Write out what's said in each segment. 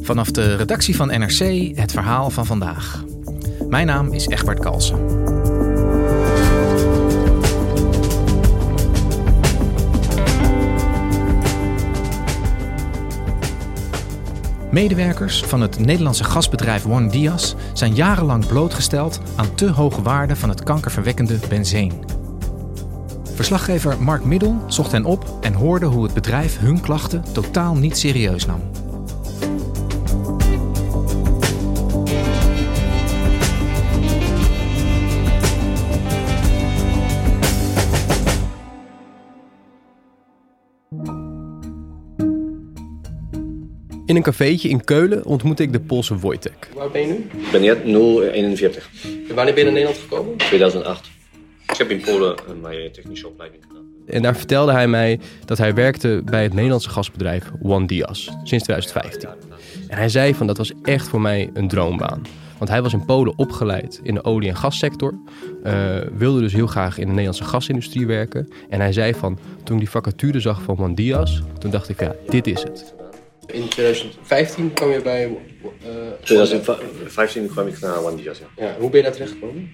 Vanaf de redactie van NRC het verhaal van vandaag. Mijn naam is Egbert Kalsen. Medewerkers van het Nederlandse gasbedrijf One Dias zijn jarenlang blootgesteld aan te hoge waarden van het kankerverwekkende benzeen. Verslaggever Mark Middel zocht hen op en hoorde hoe het bedrijf hun klachten totaal niet serieus nam. In een cafeetje in Keulen ontmoette ik de Poolse Wojtek. Waar ben je nu? Ik ben net 041, En wanneer ben je naar Nederland gekomen? 2008. Ik heb in Polen eh, mijn technische opleiding gedaan. En daar vertelde hij mij dat hij werkte bij het Nederlandse gasbedrijf One Dias sinds 2015. En hij zei van dat was echt voor mij een droombaan. Want hij was in Polen opgeleid in de olie- en gassector. eh, wilde dus heel graag in de Nederlandse gasindustrie werken. En hij zei van, toen ik die vacature zag van One Dias, toen dacht ik, ja, dit is het. In 2015 kwam je bij... eh, 2015 kwam ik naar One Dias, ja. ja, hoe ben je daar terecht gekomen?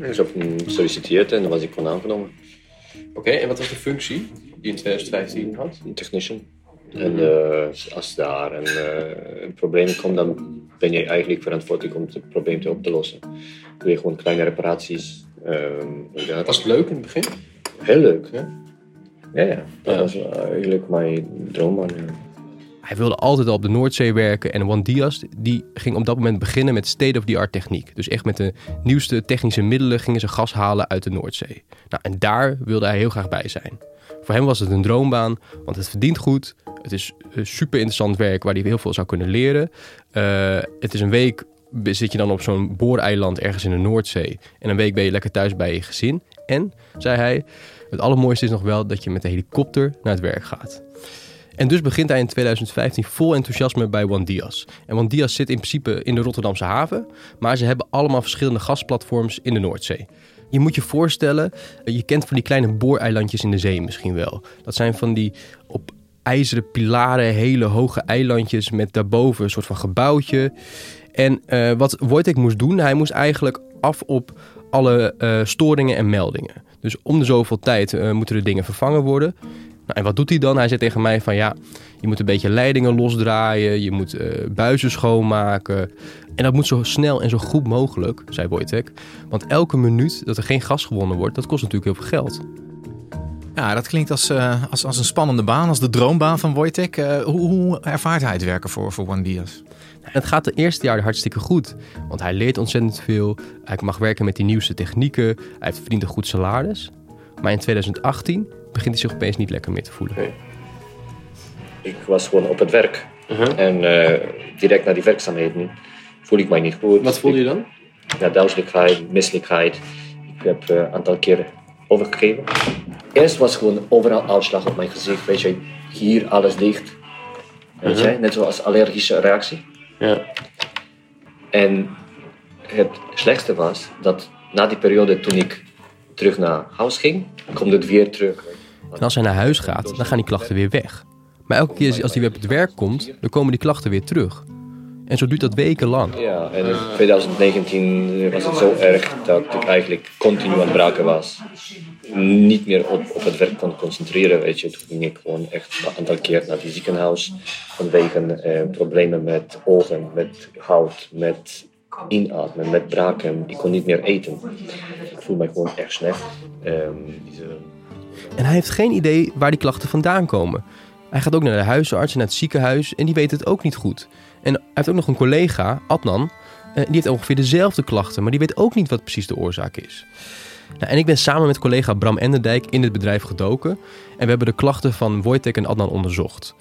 Ik heb gesolliciteerd en dan was ik gewoon aangenomen. Oké, en wat was de functie die je in 2015 had? Een technician. En eh, als daar een, eh, een probleem komt, dan ben je eigenlijk verantwoordelijk om het probleem te op te lossen. Doe je gewoon kleine reparaties. Was het leuk in het begin? heel leuk. Ja? Ja, ja. Dat Ja. was eigenlijk mijn ja. Hij wilde altijd al op de Noordzee werken en One Dias die ging op dat moment beginnen met state-of-the-art techniek. Dus echt met de nieuwste technische middelen gingen ze gas halen uit de Noordzee. Nou, en daar wilde hij heel graag bij zijn. Voor hem was het een droombaan, want het verdient goed. Het is eh, super interessant werk waar hij heel veel zou kunnen leren. Eh, het is een week zit je dan op zo'n booreiland ergens in de Noordzee. En een week ben je lekker thuis bij je gezin. En, zei hij, het allermooiste is nog wel dat je met de helikopter naar het werk gaat. En dus begint hij in 2015 vol enthousiasme bij One Dias. En One Dias zit in principe in de Rotterdamse haven, maar ze hebben allemaal verschillende gasplatforms in de Noordzee. Je moet je voorstellen, je kent van die kleine booreilandjes in de zee misschien wel. Dat zijn van die op ijzeren pilaren hele hoge eilandjes met daarboven een soort van gebouwtje. En eh, wat Wojtek moest doen, hij moest eigenlijk af op alle eh, storingen en meldingen. Dus om de zoveel tijd eh, moeten er dingen vervangen worden. Nou, en wat doet hij dan? Hij zegt tegen mij van ja, je moet een beetje leidingen losdraaien, je moet eh, buizen schoonmaken. En dat moet zo snel en zo goed mogelijk, zei Wojtek. Want elke minuut dat er geen gas gewonnen wordt, dat kost natuurlijk heel veel geld. Ja, dat klinkt als, eh, als, als een spannende baan, als de droombaan van Wojtek. Eh, hoe, hoe ervaart hij het werken voor, voor One Dias? En het gaat de eerste jaar hartstikke goed. Want hij leert ontzettend veel. Hij mag werken met die nieuwste technieken. Hij verdient een goed salaris. Maar in 2018 begint hij zich opeens niet lekker meer te voelen. Ik was gewoon op het werk. Uh-huh. En eh, direct na die werkzaamheden voel ik mij niet goed. Wat voelde je dan? ja, duizeligheid, misselijkheid. Ik heb eh, een aantal keren overgegeven. Eerst was gewoon overal uitslag op mijn gezicht. Weet je, hier alles dicht. Weet je, net zoals allergische reactie. Ja. En het slechtste was dat na die periode toen ik terug naar huis ging, komt het weer terug. En als hij naar huis gaat, dan gaan die klachten weer weg. Maar elke keer als hij weer op het werk komt, dan komen die klachten weer terug. En zo duurt dat wekenlang. Ja, en in 2019 was het zo erg dat ik eigenlijk continu aan het braken was. Niet meer op, op het werk kon concentreren, weet je. Toen ging ik gewoon echt een aantal keer naar die ziekenhuis. Vanwege eh, problemen met ogen, met hout, met inademen, met braken. Ik kon niet meer eten. Ik voel me gewoon echt slecht. Ehm, En hij heeft geen idee waar die klachten vandaan komen. Hij gaat ook naar de huisarts en naar het ziekenhuis en die weet het ook niet goed. En hij heeft ook nog een collega, Adnan, eh, die heeft ongeveer dezelfde klachten, maar die weet ook niet wat precies de oorzaak is. Nou, en ik ben samen met collega Bram Enderdijk in het bedrijf gedoken. En we hebben de klachten van Wojtek en Adnan onderzocht.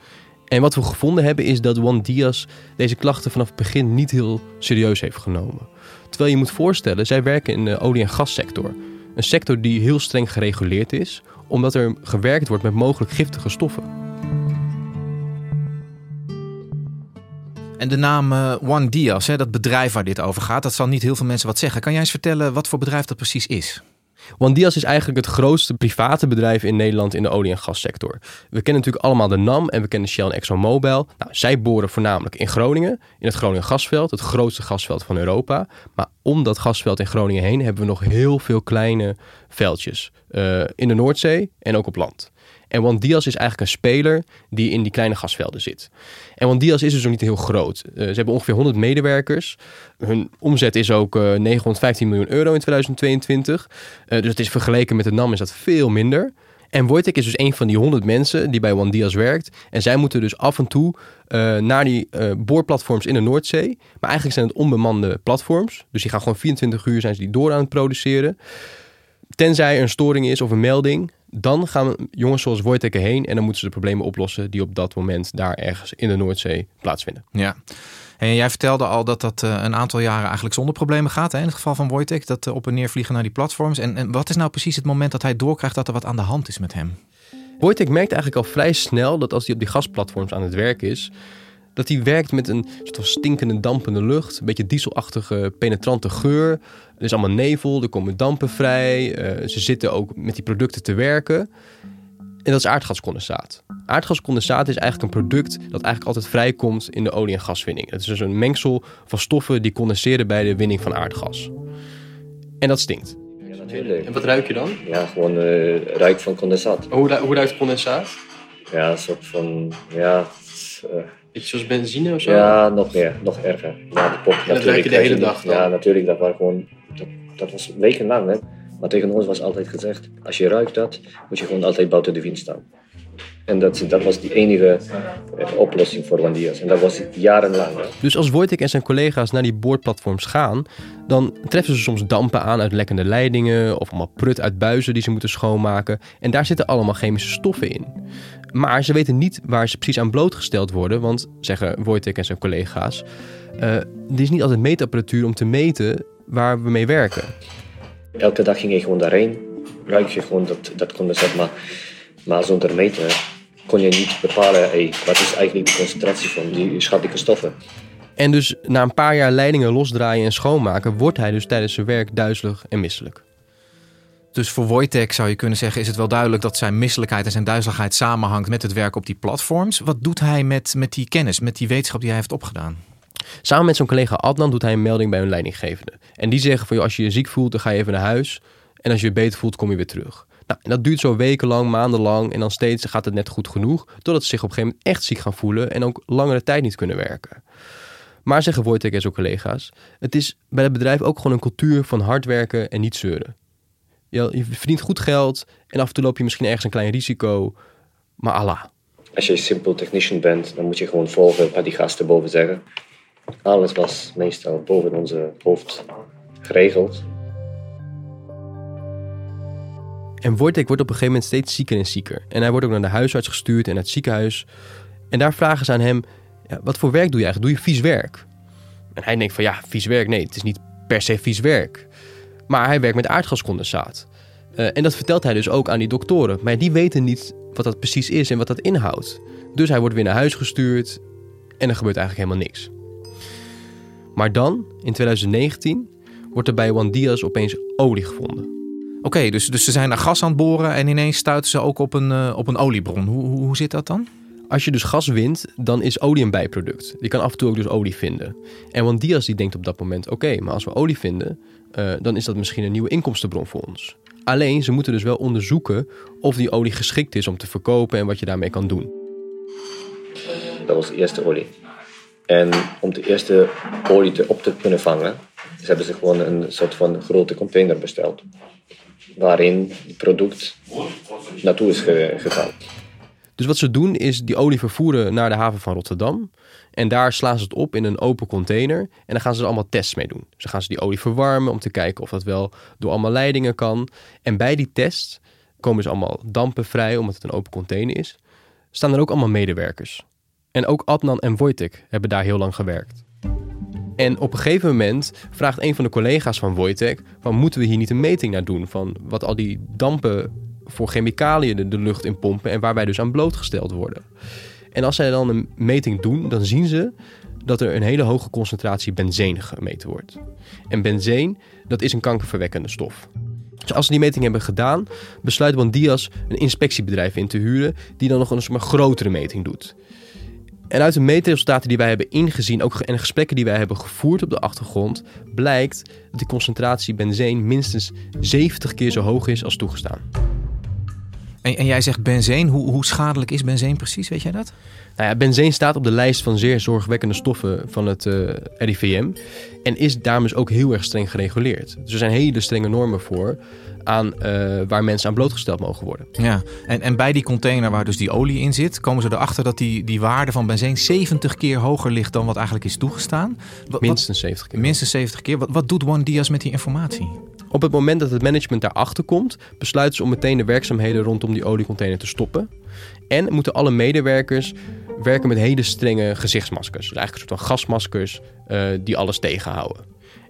En wat we gevonden hebben is dat Juan Diaz deze klachten vanaf het begin niet heel serieus heeft genomen. Terwijl je moet voorstellen, zij werken in de olie- en gassector. Een sector die heel streng gereguleerd is, omdat er gewerkt wordt met mogelijk giftige stoffen. En de naam eh, One Diaz, hè, dat bedrijf waar dit over gaat, dat zal niet heel veel mensen wat zeggen. Kan jij eens vertellen wat voor bedrijf dat precies is? Juan Diaz is eigenlijk het grootste private bedrijf in Nederland in de olie- en gassector. We kennen natuurlijk allemaal de NAM en we kennen Shell en ExxonMobil. Nou, zij boren voornamelijk in Groningen, in het Groningen gasveld, het grootste gasveld van Europa. Maar om dat gasveld in Groningen heen hebben we nog heel veel kleine veldjes uh, in de Noordzee en ook op land. En Juan Diaz is eigenlijk een speler die in die kleine gasvelden zit. En Juan Diaz is dus ook niet heel groot. Uh, ze hebben ongeveer 100 medewerkers. Hun omzet is ook uh, 915 miljoen euro in 2022. Uh, dus het is vergeleken met de NAM is dat veel minder. En Wojtek is dus een van die 100 mensen die bij Juan Diaz werkt. En zij moeten dus af en toe naar die boorplatforms in de Noordzee. Maar eigenlijk zijn het onbemande platforms. Dus die gaan gewoon 24 uur zijn ze die door aan het produceren. Tenzij er een storing is of een melding, dan gaan jongens zoals Wojtek heen en dan moeten ze de problemen oplossen die op dat moment daar ergens in de Noordzee plaatsvinden. Ja. En jij vertelde al dat dat uh, een aantal jaren eigenlijk zonder problemen gaat. Hè? In het geval van Wojtek, dat uh, op en neer vliegen naar die platforms. En, en, wat is nou precies het moment dat hij doorkrijgt dat er wat aan de hand is met hem? Wojtek merkt eigenlijk al vrij snel dat als hij op die gasplatforms aan het werk is, dat hij werkt met een soort van stinkende, dampende lucht. Een beetje dieselachtige, penetrante geur. Er is allemaal nevel, er komen dampen vrij. Uh, ze zitten ook met die producten te werken. En dat is aardgascondensaat. Aardgascondensaat is eigenlijk een product dat eigenlijk altijd vrijkomt in de olie- en gaswinning. Het is dus een mengsel van stoffen die condenseren bij de winning van aardgas. En dat stinkt. Ja, natuurlijk. En wat ruik je dan? Ja, gewoon uh, ruik van condensaat. Hoe, hoe ruikt condensaat? Ja, een soort van, ja... Uh, Beetje zoals benzine of zo? Ja, nog meer, nog erger. Ja, de pop, dat ruik je de hele dag dan? Ja, natuurlijk, dat, waren gewoon, dat, was wekenlang. Hè. Maar tegen ons was altijd gezegd, als je ruikt dat, moet je gewoon altijd buiten de wind staan. En dat, dat was die enige uh, oplossing voor Wandias. En dat was jarenlang. Dus als Wojtek en zijn collega's naar die boordplatforms gaan, dan treffen ze soms dampen aan uit lekkende leidingen of allemaal prut uit buizen die ze moeten schoonmaken. En daar zitten allemaal chemische stoffen in. Maar ze weten niet waar ze precies aan blootgesteld worden, want zeggen Wojtek en zijn collega's, uh, er is niet altijd meetapparatuur om te meten waar we mee werken. Elke dag ging je gewoon daarheen, ruik je gewoon dat, dat condensaat, maar, maar zonder meten kon je niet bepalen hey, wat is eigenlijk de concentratie van die schadelijke stoffen. En dus na een paar jaar leidingen losdraaien en schoonmaken, wordt hij dus tijdens zijn werk duizelig en misselijk. Dus voor Wojtek zou je kunnen zeggen, is het wel duidelijk dat zijn misselijkheid en zijn duizeligheid samenhangt met het werk op die platforms. Wat doet hij met, met die kennis, met die wetenschap die hij heeft opgedaan? Samen met zijn collega Adnan doet hij een melding bij hun leidinggevende. En die zeggen van, als je je ziek voelt, dan ga je even naar huis. En als je je beter voelt, kom je weer terug. Nou, en dat duurt zo wekenlang, maandenlang en dan steeds gaat het net goed genoeg. Totdat ze zich op een gegeven moment echt ziek gaan voelen en ook langere tijd niet kunnen werken. Maar zeggen Wojtek en zijn collega's, het is bij het bedrijf ook gewoon een cultuur van hard werken en niet zeuren. Je verdient goed geld en af en toe loop je misschien ergens een klein risico, maar Allah. Als je simpel technician bent, dan moet je gewoon volgen wat die gasten boven zeggen. Alles was meestal boven onze hoofd geregeld. En Wojtek wordt op een gegeven moment steeds zieker en zieker. En hij wordt ook naar de huisarts gestuurd en naar het ziekenhuis. En daar vragen ze aan hem, ja, wat voor werk doe je eigenlijk? Doe je vies werk? En hij denkt van, ja, vies werk? Nee, het is niet per se vies werk. Maar hij werkt met aardgascondensaat. Uh, en dat vertelt hij dus ook aan die doktoren. Maar die weten niet wat dat precies is en wat dat inhoudt. Dus hij wordt weer naar huis gestuurd en er gebeurt eigenlijk helemaal niks. Maar dan, in 2019, wordt er bij Juan Diaz opeens olie gevonden. Oké, okay, dus, dus ze zijn naar gas aan het boren en ineens stuiten ze ook op een, uh, op een oliebron. Hoe, hoe, hoe zit dat dan? Als je dus gas wint, dan is olie een bijproduct. Je kan af en toe ook dus olie vinden. En Juan Diaz die denkt op dat moment... oké, okay, maar als we olie vinden, uh, dan is dat misschien een nieuwe inkomstenbron voor ons. Alleen, ze moeten dus wel onderzoeken of die olie geschikt is om te verkopen en wat je daarmee kan doen. Dat was de eerste olie. En om de eerste olie te, op te kunnen vangen, dus hebben ze gewoon een soort van grote container besteld. Waarin het product naartoe is gegaan. Dus wat ze doen is die olie vervoeren naar de haven van Rotterdam. En daar slaan ze het op in een open container. En dan gaan ze er allemaal tests mee doen. Dus dan gaan ze die olie verwarmen om te kijken of dat wel door allemaal leidingen kan. En bij die test komen ze allemaal dampen vrij, omdat het een open container is. Staan er ook allemaal medewerkers. En ook Adnan en Wojtek hebben daar heel lang gewerkt. En op een gegeven moment vraagt een van de collega's van Wojtek... Van, moeten we hier niet een meting naar doen van wat al die dampen voor chemicaliën de, lucht in pompen... en waar wij dus aan blootgesteld worden. En als zij dan een meting doen, dan zien ze dat er een hele hoge concentratie benzeen gemeten wordt. En benzeen, dat is een kankerverwekkende stof. Dus als ze die meting hebben gedaan, besluit Juan Diaz een inspectiebedrijf in te huren... die dan nog een soort grotere meting doet. En uit de meetresultaten die wij hebben ingezien ook, en de gesprekken die wij hebben gevoerd op de achtergrond, blijkt dat die concentratie benzeen minstens 70 keer zo hoog is als toegestaan. En, en jij zegt benzeen. Hoe, hoe schadelijk is benzeen precies? Weet jij dat? Nou ja, benzeen staat op de lijst van zeer zorgwekkende stoffen van het uh, eh, RIVM. En is daarom dus ook heel erg streng gereguleerd. Dus er zijn hele strenge normen voor aan, uh, waar mensen aan blootgesteld mogen worden. Ja, en, en bij die container waar dus die olie in zit, komen ze erachter dat die, die waarde van benzeen 70 keer hoger ligt dan wat eigenlijk is toegestaan. Wat, minstens 70 keer. Minstens 70 keer. Wat, wat doet One Diaz met die informatie? Op het moment dat het management daarachter komt, besluiten ze om meteen de werkzaamheden rondom die oliecontainer te stoppen. En moeten alle medewerkers werken met hele strenge gezichtsmaskers. Dus eigenlijk een soort van gasmaskers uh, die alles tegenhouden.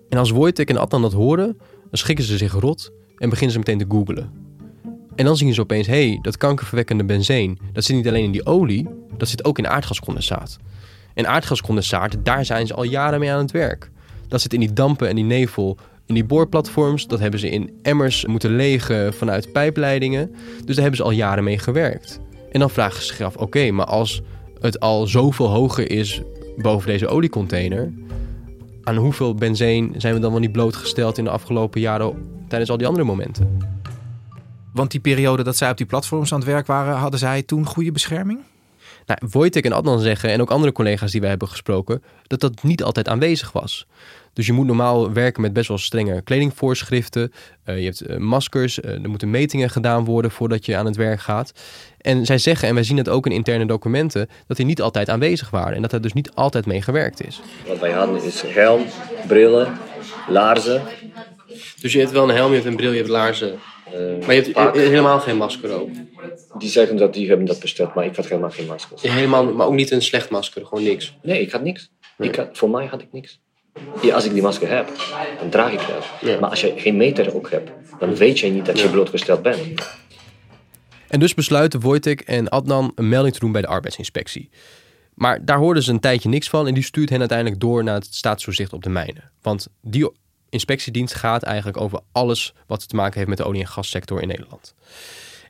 En als Wojtek en Adnan dat horen, dan schikken ze zich rot en beginnen ze meteen te googlen. En dan zien ze opeens, hé, hey, dat kankerverwekkende benzeen, dat zit niet alleen in die olie, dat zit ook in aardgascondensaat. En aardgascondensaat, daar zijn ze al jaren mee aan het werk. Dat zit in die dampen en die nevel in die boorplatforms. Dat hebben ze in emmers moeten legen vanuit pijpleidingen. Dus daar hebben ze al jaren mee gewerkt. En dan vragen ze zich af, oké, maar als het al zoveel hoger is boven deze oliecontainer... aan hoeveel benzeen zijn we dan wel niet blootgesteld in de afgelopen jaren tijdens al die andere momenten? Want die periode dat zij op die platforms aan het werk waren, hadden zij toen goede bescherming? Nou, Wojtek en Adnan zeggen, en ook andere collega's die wij hebben gesproken, dat dat niet altijd aanwezig was. Dus je moet normaal werken met best wel strenge kledingvoorschriften. Uh, je hebt uh, maskers, uh, er moeten metingen gedaan worden voordat je aan het werk gaat. En zij zeggen, en wij zien het ook in interne documenten, dat die niet altijd aanwezig waren. En dat er dus niet altijd mee gewerkt is. Wat wij hadden is helm, brillen, laarzen. Dus je hebt wel een helm, je hebt een bril, je hebt laarzen. Maar je hebt helemaal geen masker ook? Die zeggen dat die hebben dat besteld, maar ik had helemaal geen maskers. helemaal, maar ook niet een slecht masker, gewoon niks? Nee, ik had niks. Ik had, voor mij had ik niks. Ja, als ik die masker heb, dan draag ik dat. Maar als je geen meter ook hebt, dan weet je niet dat je blootgesteld bent. En dus besluiten Wojtek en Adnan een melding te doen bij de arbeidsinspectie. Maar daar hoorden ze een tijdje niks van en die stuurt hen uiteindelijk door naar het staatstoezicht op de mijnen. Want die inspectiedienst gaat eigenlijk over alles wat te maken heeft met de olie- en gassector in Nederland.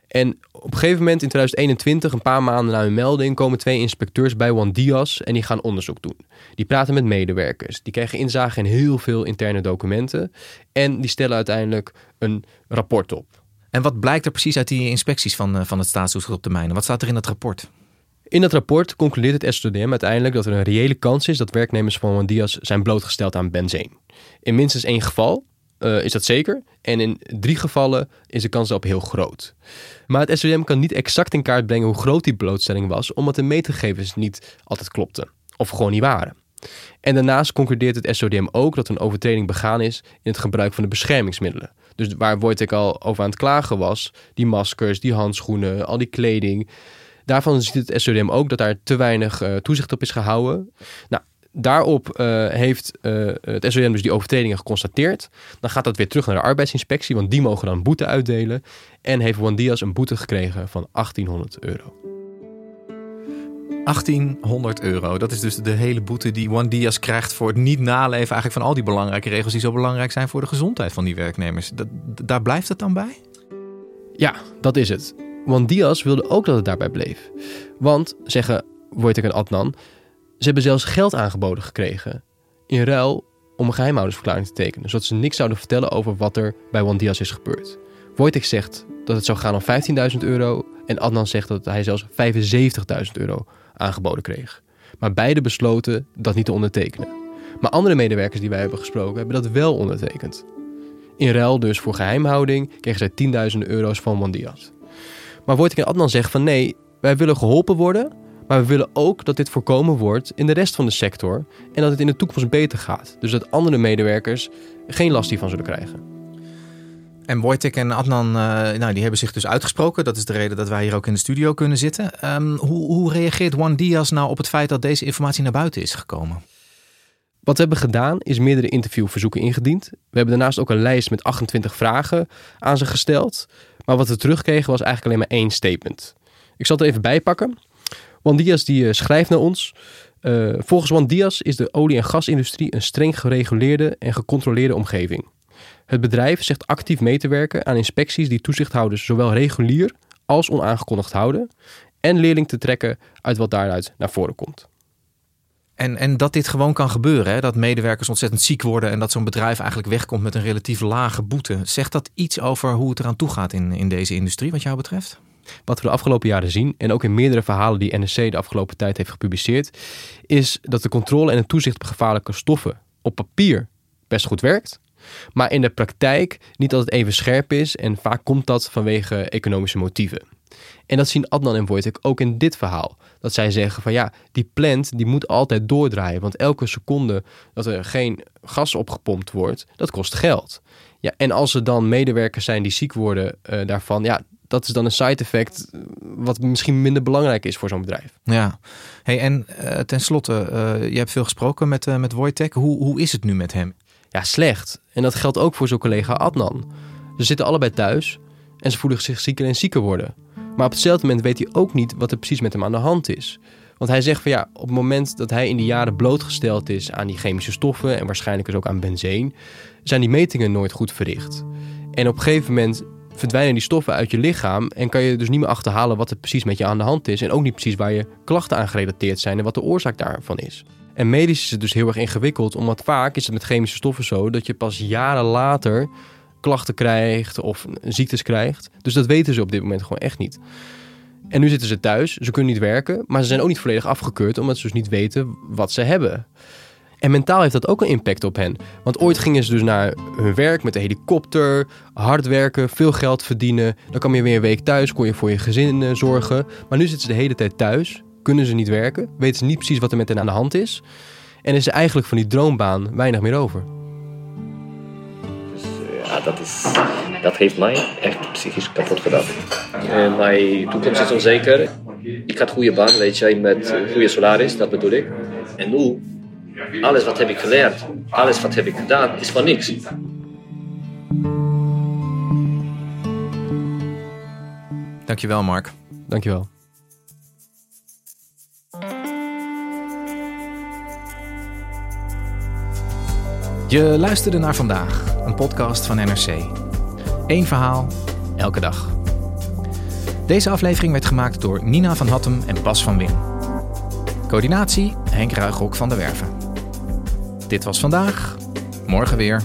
En op een gegeven moment in 2021, een paar maanden na hun melding, komen twee inspecteurs bij Juan Diaz en die gaan onderzoek doen. Die praten met medewerkers, die krijgen inzage in heel veel interne documenten en die stellen uiteindelijk een rapport op. En wat blijkt er precies uit die inspecties van, eh, van het staatstoezicht op de mijnen? Wat staat er in dat rapport? In dat rapport concludeert het SODM uiteindelijk dat er een reële kans is dat werknemers van Juan Diaz zijn blootgesteld aan benzeen. In minstens één geval uh, is dat zeker. En in drie gevallen is de kans daarop heel groot. Maar het SOM kan niet exact in kaart brengen hoe groot die blootstelling was, omdat de meetgegevens niet altijd klopten of gewoon niet waren. En daarnaast concludeert het SODM ook dat een overtreding begaan is in het gebruik van de beschermingsmiddelen. Dus waar ik al over aan het klagen was, die maskers, die handschoenen, al die kleding. Daarvan ziet het SODM ook dat daar te weinig uh, toezicht op is gehouden. Nou, Daarop uh, heeft uh, het SOM dus die overtredingen geconstateerd. Dan gaat dat weer terug naar de arbeidsinspectie, want die mogen dan boete uitdelen. En heeft Juan Diaz een boete gekregen van 1800 euro. 1800 euro. Dat is dus de hele boete die Juan Diaz krijgt voor het niet naleven eigenlijk van al die belangrijke regels die zo belangrijk zijn voor de gezondheid van die werknemers. Dat, daar blijft het dan bij? Ja, dat is het. Juan Diaz wilde ook dat het daarbij bleef. Want, zeggen Wojtek en Adnan, ze hebben zelfs geld aangeboden gekregen in ruil om een geheimhoudingsverklaring te tekenen, zodat ze niks zouden vertellen over wat er bij Juan Diaz is gebeurd. Wojtek zegt dat het zou gaan om 15.000 euro en Adnan zegt dat hij zelfs 75.000 euro aangeboden kreeg. Maar beide besloten dat niet te ondertekenen. Maar andere medewerkers die wij hebben gesproken hebben dat wel ondertekend. In ruil dus voor geheimhouding kregen zij 10.000 euro's van Juan Diaz. Maar Wojtek en Adnan zegt van nee, wij willen geholpen worden, maar we willen ook dat dit voorkomen wordt in de rest van de sector en dat het in de toekomst beter gaat. Dus dat andere medewerkers geen last hiervan zullen krijgen. En Wojtek en Adnan, uh, nou, die hebben zich dus uitgesproken. Dat is de reden dat wij hier ook in de studio kunnen zitten. Um, hoe, hoe reageert Juan Diaz nou op het feit dat deze informatie naar buiten is gekomen? Wat we hebben gedaan is meerdere interviewverzoeken ingediend. We hebben daarnaast ook een lijst met 28 vragen aan ze gesteld. Maar wat we terugkregen was eigenlijk alleen maar één statement. Ik zal het even bijpakken. Juan Diaz die uh, schrijft naar ons. Uh, volgens Juan Diaz is de olie- en gasindustrie een streng gereguleerde en gecontroleerde omgeving. Het bedrijf zegt actief mee te werken aan inspecties die toezichthouders zowel regulier als onaangekondigd houden en leerling te trekken uit wat daaruit naar voren komt. En, en dat dit gewoon kan gebeuren, hè? dat medewerkers ontzettend ziek worden en dat zo'n bedrijf eigenlijk wegkomt met een relatief lage boete. Zegt dat iets over hoe het eraan toe gaat in, in deze industrie, wat jou betreft? Wat we de afgelopen jaren zien, en ook in meerdere verhalen die NSC de afgelopen tijd heeft gepubliceerd, is dat de controle en het toezicht op gevaarlijke stoffen op papier best goed werkt, maar in de praktijk niet altijd even scherp is en vaak komt dat vanwege economische motieven. En dat zien Adnan en Wojtek ook in dit verhaal. Dat zij zeggen van ja, die plant die moet altijd doordraaien. Want elke seconde dat er geen gas opgepompt wordt, dat kost geld. Ja, en als er dan medewerkers zijn die ziek worden uh, daarvan, ja, dat is dan een side effect wat misschien minder belangrijk is voor zo'n bedrijf. Ja, hey, en uh, tenslotte, uh, je hebt veel gesproken met, uh, met Wojtek. Hoe, hoe is het nu met hem? Ja, slecht. En dat geldt ook voor zijn collega Adnan. Ze zitten allebei thuis en ze voelen zich zieker en zieker worden. Maar op hetzelfde moment weet hij ook niet wat er precies met hem aan de hand is. Want hij zegt van ja, op het moment dat hij in die jaren blootgesteld is aan die chemische stoffen en waarschijnlijk dus ook aan benzeen, zijn die metingen nooit goed verricht. En op een gegeven moment verdwijnen die stoffen uit je lichaam en kan je dus niet meer achterhalen wat er precies met je aan de hand is en ook niet precies waar je klachten aan gerelateerd zijn en wat de oorzaak daarvan is. En medisch is het dus heel erg ingewikkeld, omdat vaak is het met chemische stoffen zo dat je pas jaren later klachten krijgt of ziektes krijgt. Dus dat weten ze op dit moment gewoon echt niet. En nu zitten ze thuis, ze kunnen niet werken, maar ze zijn ook niet volledig afgekeurd omdat ze dus niet weten wat ze hebben. En mentaal heeft dat ook een impact op hen. Want ooit gingen ze dus naar hun werk met de helikopter, hard werken, veel geld verdienen. Dan kwam je weer een week thuis, kon je voor je gezin eh, zorgen. Maar nu zitten ze de hele tijd thuis, kunnen ze niet werken, weten ze niet precies wat er met hen aan de hand is. En is er eigenlijk van die droombaan weinig meer over. Ja, dat, is, dat heeft mij echt psychisch kapot gedaan. En mijn toekomst is onzeker. Ik had een goede baan, weet je, met goede salaris, dat bedoel ik. En nu, alles wat heb ik geleerd, alles wat heb ik gedaan, is van niks. Dankjewel, Mark. Dankjewel. Je luisterde naar vandaag, een podcast van NRC. Eén verhaal, elke dag. Deze aflevering werd gemaakt door Nina van Hattem en Bas van Win. Coördinatie Henk Ruigrok van der Werven. Dit was vandaag, morgen weer.